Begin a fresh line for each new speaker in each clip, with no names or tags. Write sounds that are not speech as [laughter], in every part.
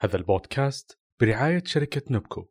هذا البودكاست برعاية شركة نبكو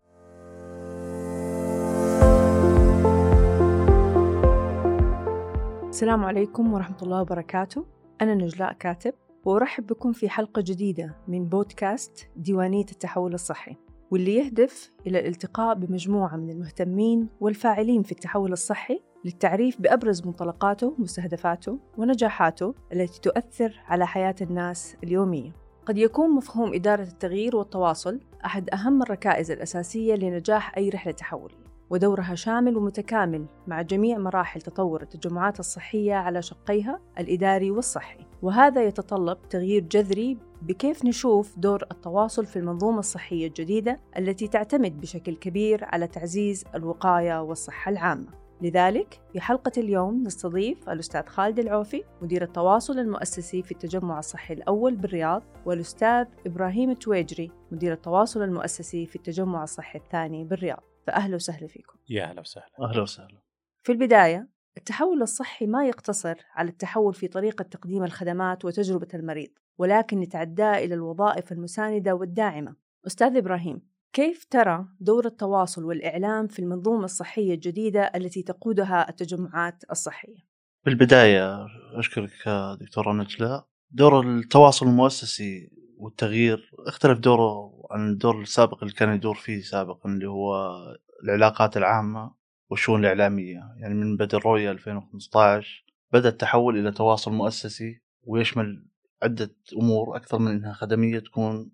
السلام عليكم ورحمة الله وبركاته. أنا نجلاء كاتب وأرحب بكم في حلقة جديدة من بودكاست ديوانية التحول الصحي واللي يهدف إلى الالتقاء بمجموعة من المهتمين والفاعلين في التحول الصحي للتعريف بأبرز منطلقاته ومستهدفاته ونجاحاته التي تؤثر على حياة الناس اليومية. قد يكون مفهوم إدارة التغيير والتواصل أحد أهم الركائز الأساسية لنجاح أي رحلة تحولية ودورها شامل ومتكامل مع جميع مراحل تطور التجمعات الصحية على شقيها الإداري والصحي. وهذا يتطلب تغيير جذري بكيف نشوف دور التواصل في المنظومة الصحية الجديدة التي تعتمد بشكل كبير على تعزيز الوقاية والصحة العامة. لذلك في حلقة اليوم نستضيف الأستاذ خالد العوفي مدير التواصل المؤسسي في التجمع الصحي الأول بالرياض والأستاذ إبراهيم التويجري مدير التواصل المؤسسي في التجمع الصحي الثاني بالرياض. فأهلا وسهلا فيكم.
يا أهلا وسهلا.
أهلا وسهلا.
في البداية التحول الصحي ما يقتصر على التحول في طريقة تقديم الخدمات وتجربة المريض ولكن يتعدى إلى الوظائف المساندة والداعمة. أستاذ إبراهيم كيف ترى دور التواصل والإعلام في المنظومة الصحية الجديدة التي تقودها التجمعات الصحية؟
في البداية أشكرك دكتورة نجلاء دور التواصل المؤسسي والتغيير اختلف دوره عن الدور السابق اللي كان يدور فيه سابقا اللي هو العلاقات العامة والشؤون الإعلامية. يعني من بدء الرؤية 2015 بدأ التحول إلى تواصل مؤسسي ويشمل عدة أمور أكثر من أنها خدمية تكون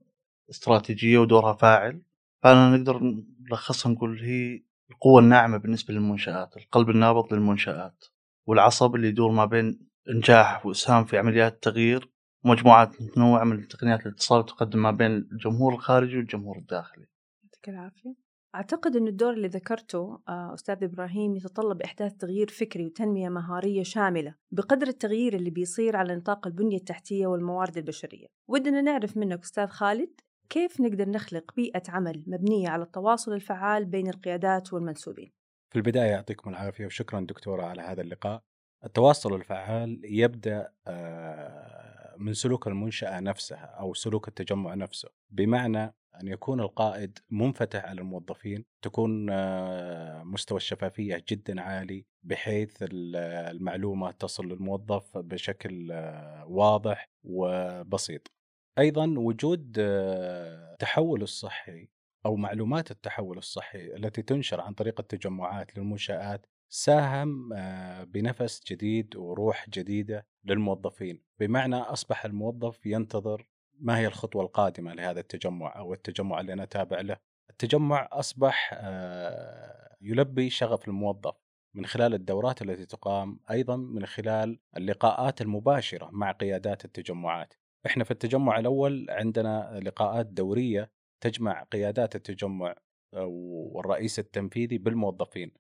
استراتيجية ودورها فاعل. فأنا نقدر نلخصها نقول هي القوة الناعمة بالنسبة للمنشآت القلب النابض للمنشآت والعصب اللي يدور ما بين إنجاح وإسهام في عمليات التغيير ومجموعات متنوعة من تقنيات الاتصال تقدم ما بين الجمهور الخارجي والجمهور الداخلي.
يعطيك العافية. أعتقد أن الدور اللي ذكرته آه، أستاذ إبراهيم يتطلب إحداث تغيير فكري وتنمية مهارية شاملة بقدر التغيير اللي بيصير على نطاق البنية التحتية والموارد البشرية. ودنا نعرف منك أستاذ خالد كيف نقدر نخلق بيئة عمل مبنية على التواصل الفعال بين القيادات والمنسوبين؟
في البداية يعطيكم العافية وشكرا دكتورة على هذا اللقاء. التواصل الفعال يبدأ آه، من سلوك المنشأة نفسها أو سلوك التجمع نفسه. بمعنى أن يكون القائد منفتح على الموظفين تكون آه، مستوى الشفافية جدا عالي بحيث ال- المعلومة تصل للموظف بشكل آه، واضح وبسيط. أيضا وجود آه، التحول الصحي أو معلومات التحول الصحي التي تنشر عن طريق التجمعات للمنشآت ساهم آه، بنفس جديد وروح جديدة للموظفين، بمعنى أصبح الموظف ينتظر ما هي الخطوة القادمة لهذا التجمع أو التجمع اللي أنا تابع له. التجمع أصبح آه، يلبي شغف الموظف من خلال الدورات التي تقام، أيضا من خلال اللقاءات المباشرة مع قيادات التجمعات. إحنا في التجمع الأول عندنا لقاءات دورية تجمع قيادات التجمع آه، والرئيس التنفيذي بالموظفين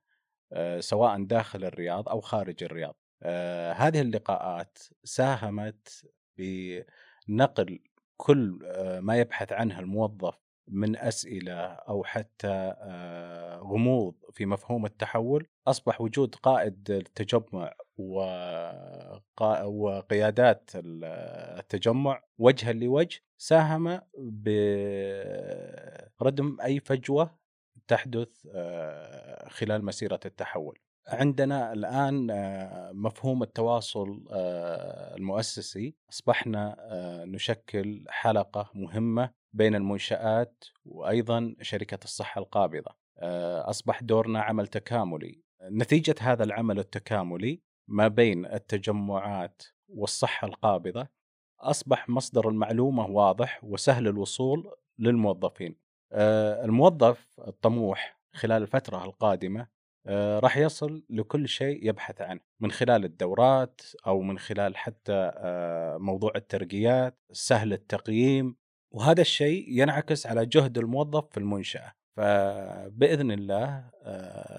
آه، سواء داخل الرياض أو خارج الرياض. آه، هذه اللقاءات ساهمت بنقل كل ما يبحث عنه الموظف من أسئلة أو حتى غموض في مفهوم التحول أصبح وجود قائد التجمع وقا- وقيادات ال- التجمع وجها لوجه ساهم بردم أي فجوة تحدث آه، خلال مسيرة التحول. عندنا الآن آه، مفهوم التواصل آه، المؤسسي أصبحنا نشكل حلقة مهمة بين المنشآت وأيضا شركة الصحة القابضة. أصبح دورنا عمل تكاملي. نتيجة هذا العمل التكاملي ما بين التجمعات والصحة القابضة أصبح مصدر المعلومة واضح وسهل الوصول للموظفين. آه، الموظف الطموح خلال الفترة القادمة آه، راح يصل لكل شيء يبحث عنه من خلال الدورات أو من خلال حتى آه، موضوع الترقيات سهل التقييم وهذا الشيء ينعكس على جهد الموظف في المنشأة فبإذن الله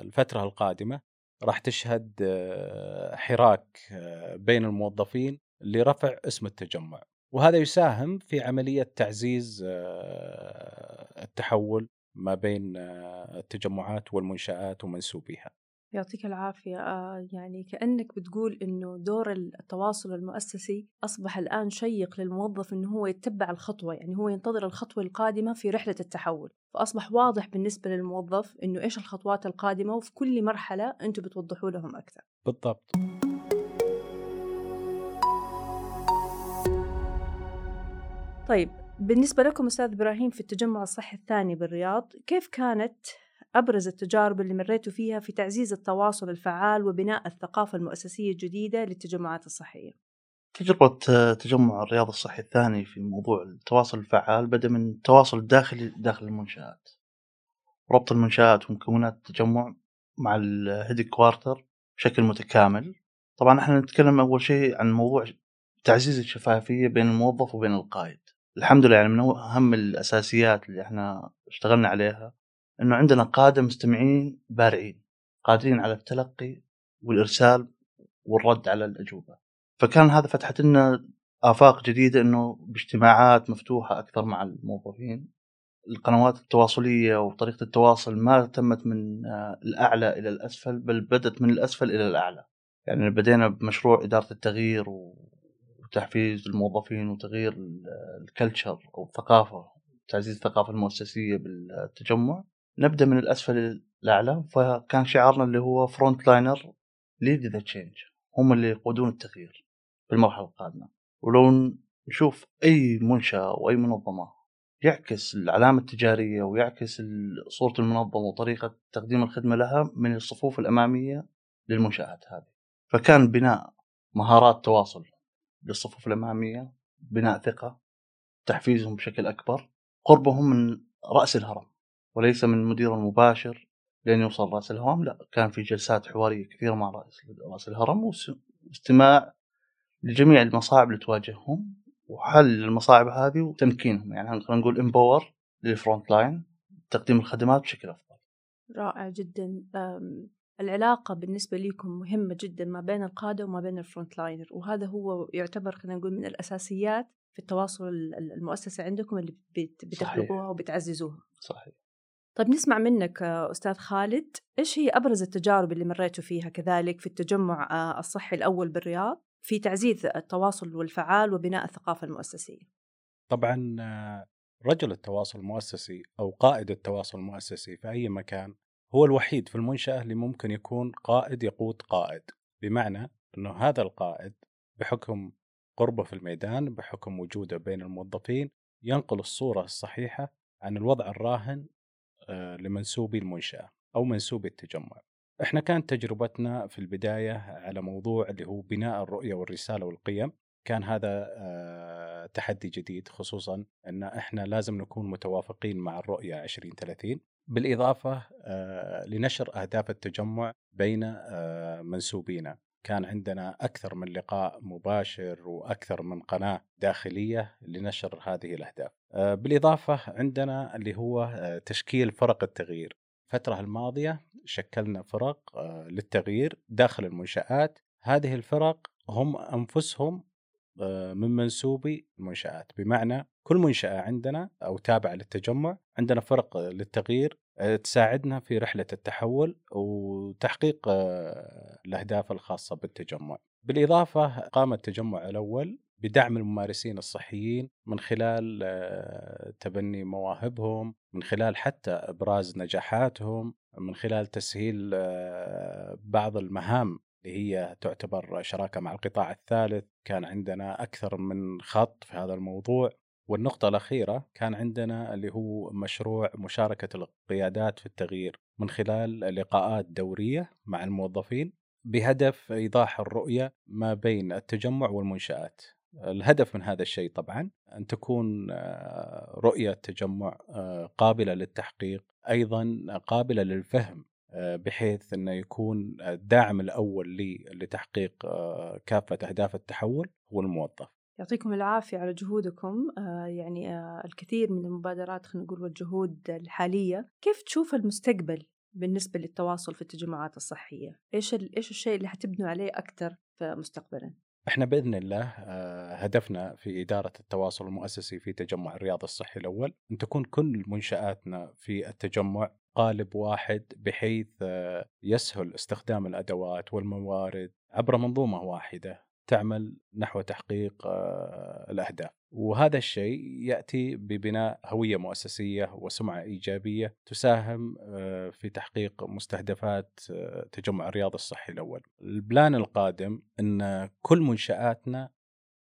الفترة القادمة راح تشهد آه، حراك آه، بين الموظفين لرفع اسم التجمع وهذا يساهم في عملية تعزيز آه، التحول ما بين التجمعات والمنشآت ومنسوبيها.
يعطيك العافية. آه يعني كأنك بتقول إنه دور التواصل المؤسسي أصبح الآن شيق للموظف إنه هو يتبع الخطوة يعني هو ينتظر الخطوة القادمة في رحلة التحول. فأصبح واضح بالنسبة للموظف إنه إيش الخطوات القادمة وفي كل مرحلة أنتم بتوضحوا لهم أكثر.
بالضبط.
طيب بالنسبة لكم أستاذ إبراهيم في التجمع الصحي الثاني بالرياض كيف كانت أبرز التجارب اللي مريتوا فيها في تعزيز التواصل الفعال وبناء الثقافة المؤسسية الجديدة للتجمعات الصحية.
تجربة آه، تجمع الرياض الصحي الثاني في موضوع التواصل الفعال بدأ من التواصل الداخلي داخل المنشآت. ربط المنشآت ومكونات التجمع مع الهيدي كوارتر بشكل متكامل. طبعا إحنا نتكلم أول شيء عن موضوع تعزيز الشفافية بين الموظف وبين القائد. الحمد لله يعني من أهم الأساسيات اللي إحنا اشتغلنا عليها. إنه عندنا قادة مستمعين بارعين قادرين على التلقي والإرسال والرد على الأجوبة. فكان هذا فتحت لنا آفاق جديدة إنه باجتماعات مفتوحة أكثر مع الموظفين. القنوات التواصلية وطريقة التواصل ما تمت من آه، الأعلى إلى الأسفل بل بدت من الأسفل إلى الأعلى. يعني بدينا بمشروع إدارة التغيير وتحفيز الموظفين وتغيير ال culture أو الثقافة تعزيز الثقافة المؤسسية بالتجمع. نبدأ من الأسفل للاعلى فكان شعارنا اللي هو front liner lead the change هم اللي يقودون التغيير في المرحله القادمة. ولو نشوف أي منشأة أو أي منظمة يعكس العلامة التجارية ويعكس صورة المنظمة وطريقة تقديم الخدمة لها من الصفوف الأمامية للمنشآت هذه. فكان بناء مهارات تواصل للصفوف الأمامية بناء ثقة تحفيزهم بشكل أكبر قربهم من رأس الهرم. وليس من المدير المباشر لين يوصل رأس الهرم لا كان في جلسات حوارية كثيرة مع رأس رأس الهرم واستماع لجميع المصاعب اللي تواجههم وحل المصاعب هذه وتمكينهم يعني خلينا نقول empower لل front line تقديم الخدمات بشكل أفضل.
رائع جدا العلاقة بالنسبة لكم مهمة جدا ما بين القادة وما بين الفرونت لاينر وهذا هو يعتبر خلينا نقول من الأساسيات في التواصل المؤسسة عندكم اللي بتخلقوها وبتعززوها.
صحيح.
طيب نسمع منك آه، أستاذ خالد إيش هي أبرز التجارب اللي مريتوا فيها كذلك في التجمع آه، الصحي الأول بالرياض في تعزيز التواصل والفعال وبناء الثقافة المؤسسية؟
طبعا آه، رجل التواصل المؤسسي أو قائد التواصل المؤسسي في أي مكان هو الوحيد في المنشأة اللي ممكن يكون قائد يقود قائد. بمعنى أنه هذا القائد بحكم قربه في الميدان بحكم وجوده بين الموظفين ينقل الصورة الصحيحة عن الوضع الراهن لمنسوبي المنشأة أو منسوبي التجمع. إحنا كانت تجربتنا في البداية على موضوع اللي هو بناء الرؤية والرسالة والقيم. كان هذا آه، تحدي جديد خصوصا إن إحنا لازم نكون متوافقين مع الرؤية 2030 بالإضافة آه، لنشر أهداف التجمع بين منسوبينا. كان عندنا أكثر من لقاء مباشر وأكثر من قناة داخلية لنشر هذه الأهداف. آه، بالإضافة عندنا اللي هو آه، تشكيل فرق التغيير. الفترة الماضية شكلنا فرق آه، للتغيير داخل المنشآت. هذه الفرق هم أنفسهم من منسوبي المنشآت. بمعنى كل منشأة عندنا أو تابعة للتجمع عندنا فرق للتغيير تساعدنا في رحلة التحول وتحقيق آه، الأهداف الخاصة بالتجمع. بالإضافة قام التجمع الأول بدعم الممارسين الصحيين من خلال آه، تبني مواهبهم من خلال حتى إبراز نجاحاتهم من خلال تسهيل بعض المهام اللي هي تعتبر شراكة مع القطاع الثالث. كان عندنا أكثر من خط في هذا الموضوع. والنقطة الأخيرة كان عندنا اللي هو مشروع مشاركة القيادات في التغيير من خلال لقاءات دورية مع الموظفين بهدف إيضاح الرؤية ما بين التجمع والمنشآت. الهدف من هذا الشيء طبعا أن تكون آه، رؤية التجمع آه، قابلة للتحقيق أيضا قابلة للفهم آه، بحيث أنه يكون الداعم الأول لي لتحقيق كافة أهداف التحول هو الموظف.
يعطيكم العافية على جهودكم. آه يعني آه الكثير من المبادرات خلينا نقول والجهود الحالية. كيف تشوف المستقبل بالنسبة للتواصل في التجمعات الصحية؟ إيش, إيش الشيء اللي حتبنوا عليه أكثر مستقبلا؟
إحنا بإذن الله آه، هدفنا في إدارة التواصل المؤسسي في تجمع الرياض الصحي الأول أن تكون كل منشآتنا في التجمع قالب واحد بحيث آه، يسهل استخدام الأدوات والموارد عبر منظومة واحدة. تعمل نحو تحقيق آه، الأهداف وهذا الشيء يأتي ببناء هوية مؤسسية وسمعة إيجابية تساهم آه، في تحقيق مستهدفات آه، تجمع الرياض الصحي الأول. البلان القادم إن كل منشآتنا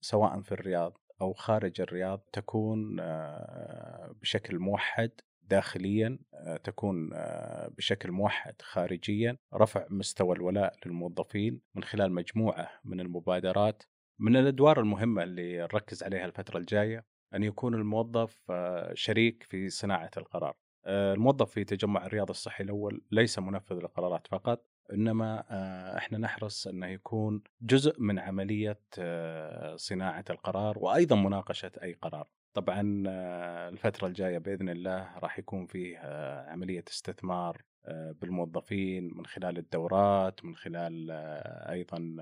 سواء في الرياض أو خارج الرياض تكون بشكل موحد داخليا آه، تكون آه، بشكل موحد خارجيا رفع مستوى الولاء للموظفين من خلال مجموعة من المبادرات من الأدوار المهمة اللي نركز عليها الفترة الجاية أن يكون الموظف آه، شريك في صناعة القرار. الموظف في تجمع الرياض الصحي الأول ليس منفذ للقرارات فقط إنما إحنا نحرص أنه يكون جزء من عملية صناعة القرار وأيضا مناقشة أي قرار. طبعا آه، الفترة الجاية بإذن الله راح يكون فيه آه، عملية استثمار آه، بالموظفين من خلال الدورات من خلال أيضا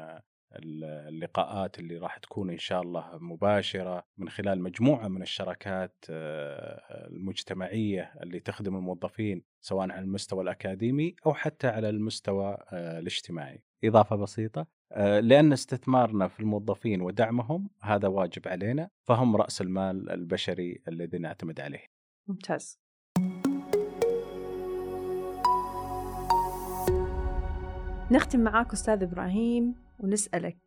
اللقاءات اللي راح تكون إن شاء الله مباشرة من خلال مجموعة من الشراكات المجتمعية اللي تخدم الموظفين سواء على المستوى الأكاديمي أو حتى على المستوى الاجتماعي. إضافة بسيطة آه، لأن استثمارنا في الموظفين ودعمهم هذا واجب علينا فهم رأس المال البشري الذي نعتمد عليه.
ممتاز. نختم معاك أستاذ إبراهيم ونسألك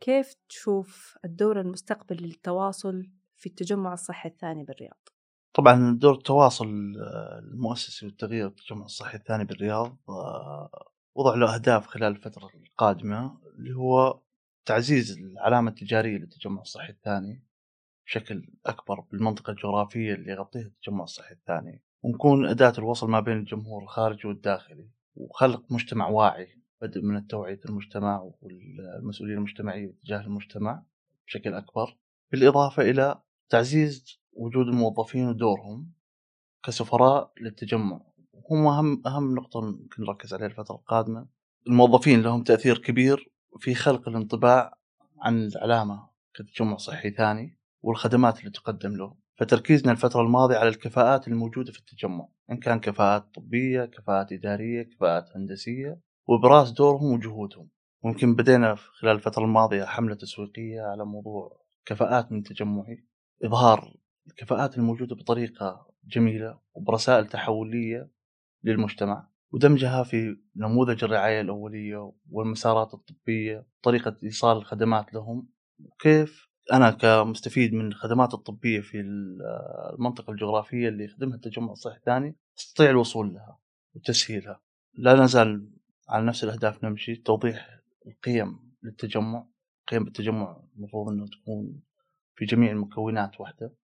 كيف تشوف الدور المستقبلي للتواصل في التجمع الصحي الثاني بالرياض؟
طبعا دور التواصل المؤسسي والتغيير التجمع الصحي الثاني بالرياض آه، وضع له أهداف خلال الفترة القادمة اللي هو تعزيز العلامة التجارية للتجمع الصحي الثاني بشكل أكبر بالمنطقة الجغرافية اللي يغطيها التجمع الصحي الثاني ونكون أداة الوصل ما بين الجمهور الخارجي والداخلي وخلق مجتمع واعي بدء من التوعية المجتمع والمسؤولية المجتمعية تجاه المجتمع بشكل أكبر بالإضافة إلى تعزيز وجود الموظفين ودورهم كسفراء للتجمع. هم أهم أهم نقطة ممكن نركز عليها الفترة القادمة. الموظفين لهم تأثير كبير في خلق الانطباع عن العلامة كتجمع صحي ثاني والخدمات اللي تقدم له. فتركيزنا الفترة الماضية على الكفاءات الموجودة في التجمع إن كان كفاءات طبية كفاءات إدارية كفاءات هندسية. وإبراز دورهم وجهودهم. ممكن بدينا خلال الفترة الماضية حملة تسويقية على موضوع كفاءات من تجمعي إظهار الكفاءات الموجودة بطريقة جميلة وبرسائل تحولية للمجتمع ودمجها في نموذج الرعاية الأولية والمسارات الطبية طريقة إيصال الخدمات لهم. كيف أنا كمستفيد من الخدمات الطبية في المنطقة الجغرافية اللي يخدمها التجمع الصحي الثاني أستطيع الوصول لها وتسهيلها. لا نزال على نفس الأهداف نمشي. توضيح القيم للتجمع. قيم التجمع المفروض أنه تكون في جميع المكونات واحدة.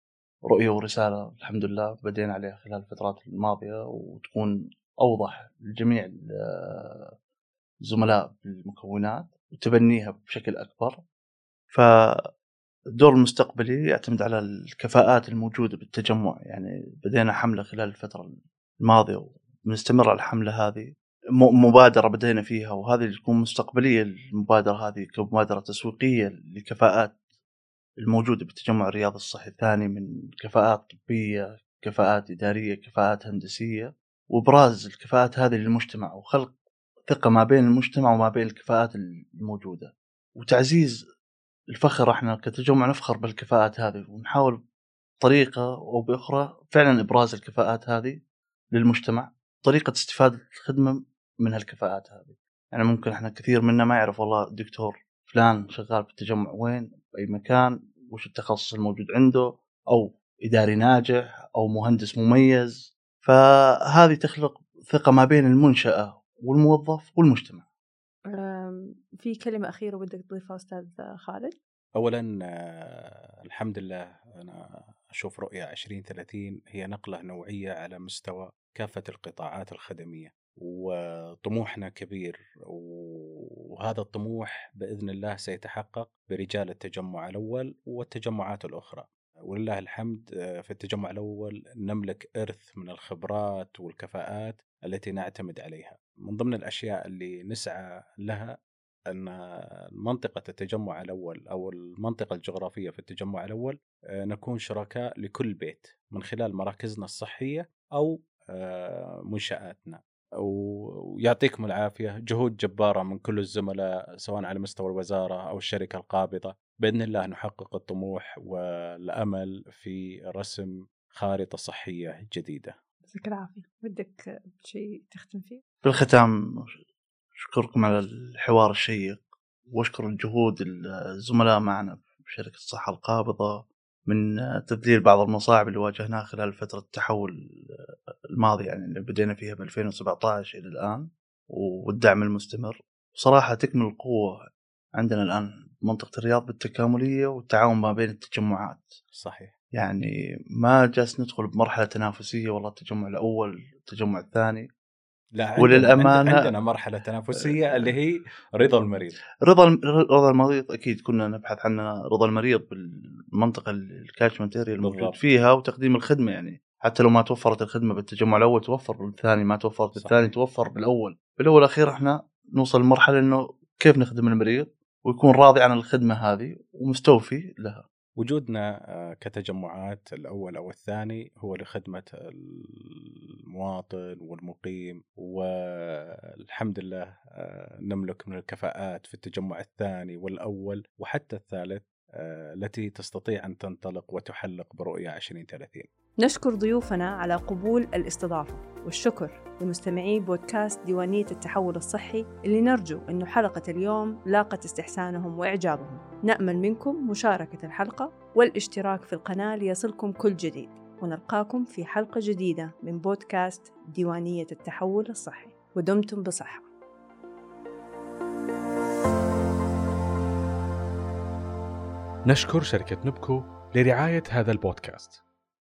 رؤية ورسالة الحمد لله بدينا عليها خلال الفترات الماضية وتكون أوضح لجميع الزملاء [hesitation] بالمكونات وتبنيها بشكل أكبر. فالدور المستقبلي يعتمد على الكفاءات الموجودة بالتجمع. يعني بدينا حملة خلال الفترة الماضية وبنستمر على الحملة هذه. مبادرة بدينا فيها وهذه تكون مستقبلية المبادرة هذه كمبادرة تسويقية لكفاءات الموجودة بالتجمع الرياضي الصحي الثاني من كفاءات طبية كفاءات إدارية كفاءات هندسية وإبراز الكفاءات هذه للمجتمع وخلق ثقة ما بين المجتمع وما بين الكفاءات الموجودة. وتعزيز الفخر إحنا كتجمع نفخر بالكفاءات هذه ونحاول بطريقة أو بأخرى فعلا إبراز الكفاءات هذه للمجتمع طريقة استفادة الخدمة من هالكفاءات هذه. يعني ممكن إحنا كثير منا ما يعرف والله الدكتور فلان شغال في التجمع وين بأي مكان وش التخصص الموجود عنده أو إداري ناجح أو مهندس مميز. فهذه تخلق ثقة ما بين المنشأة والموظف والمجتمع.
في كلمة أخيرة ودك تضيفها أستاذ خالد؟
أولا آه، الحمد لله أنا أشوف رؤية 2030 هي نقلة نوعية على مستوى كافة القطاعات الخدمية. وطموحنا كبير وهذا الطموح بإذن الله سيتحقق برجال التجمع الأول والتجمعات الأخرى. ولله الحمد في التجمع الأول نملك إرث من الخبرات والكفاءات التي نعتمد عليها. من ضمن الأشياء اللي نسعى لها أن منطقة التجمع الأول أو المنطقة الجغرافية في التجمع الأول آه، نكون شركاء لكل بيت من خلال مراكزنا الصحية أو آه، منشآتنا ويعطيكم العافية جهود جبارة من كل الزملاء سواء على مستوى الوزارة أو الشركة القابضة بإذن الله نحقق الطموح والأمل في رسم خارطة صحية جديدة.
يعطيك العافية، ودك شيء تختم فيه؟
في الختام أشكركم على الحوار الشيق وأشكر الجهود الزملاء معنا في شركة الصحة القابضة من تذليل بعض المصاعب اللي واجهناها خلال فترة التحول الماضية يعني اللي بدينا فيها من 2017 إلى الآن والدعم المستمر. صراحة تكمل القوة عندنا الآن منطقة الرياض بالتكاملية والتعاون ما بين التجمعات.
صحيح.
يعني ما جالس ندخل بمرحلة تنافسية والله التجمع الأول التجمع الثاني.
لا عندنا وللأمانة عندنا مرحلة تنافسية اللي هي رضا المريض.
رضا رضا المريض أكيد كنا نبحث عن رضا المريض بالمنطقة ال catchment area الموجود فيها وتقديم الخدمة يعني. حتى لو ما توفرت الخدمة بالتجمع الأول توفر بالثاني ما توفرت بالثاني توفر بالأول. بالاول والاخير إحنا نوصل لمرحلة إنه كيف نخدم المريض ويكون راضي عن الخدمة هذه ومستوفي لها.
وجودنا آه، كتجمعات الأول أو الثاني هو لخدمة المواطن والمقيم والحمد لله آه، نملك من الكفاءات في التجمع الثاني والأول وحتى الثالث آه، التي تستطيع أن تنطلق وتحلق برؤية 2030
نشكر ضيوفنا على قبول الاستضافة والشكر لمستمعي بودكاست ديوانية التحول الصحي اللي نرجو أن حلقة اليوم لاقت استحسانهم وإعجابهم. نأمل منكم مشاركة الحلقة والاشتراك في القناة ليصلكم كل جديد. ونلقاكم في حلقة جديدة من بودكاست ديوانية التحول الصحي. ودمتم بصحة.
نشكر شركة نبكو لرعاية هذا البودكاست.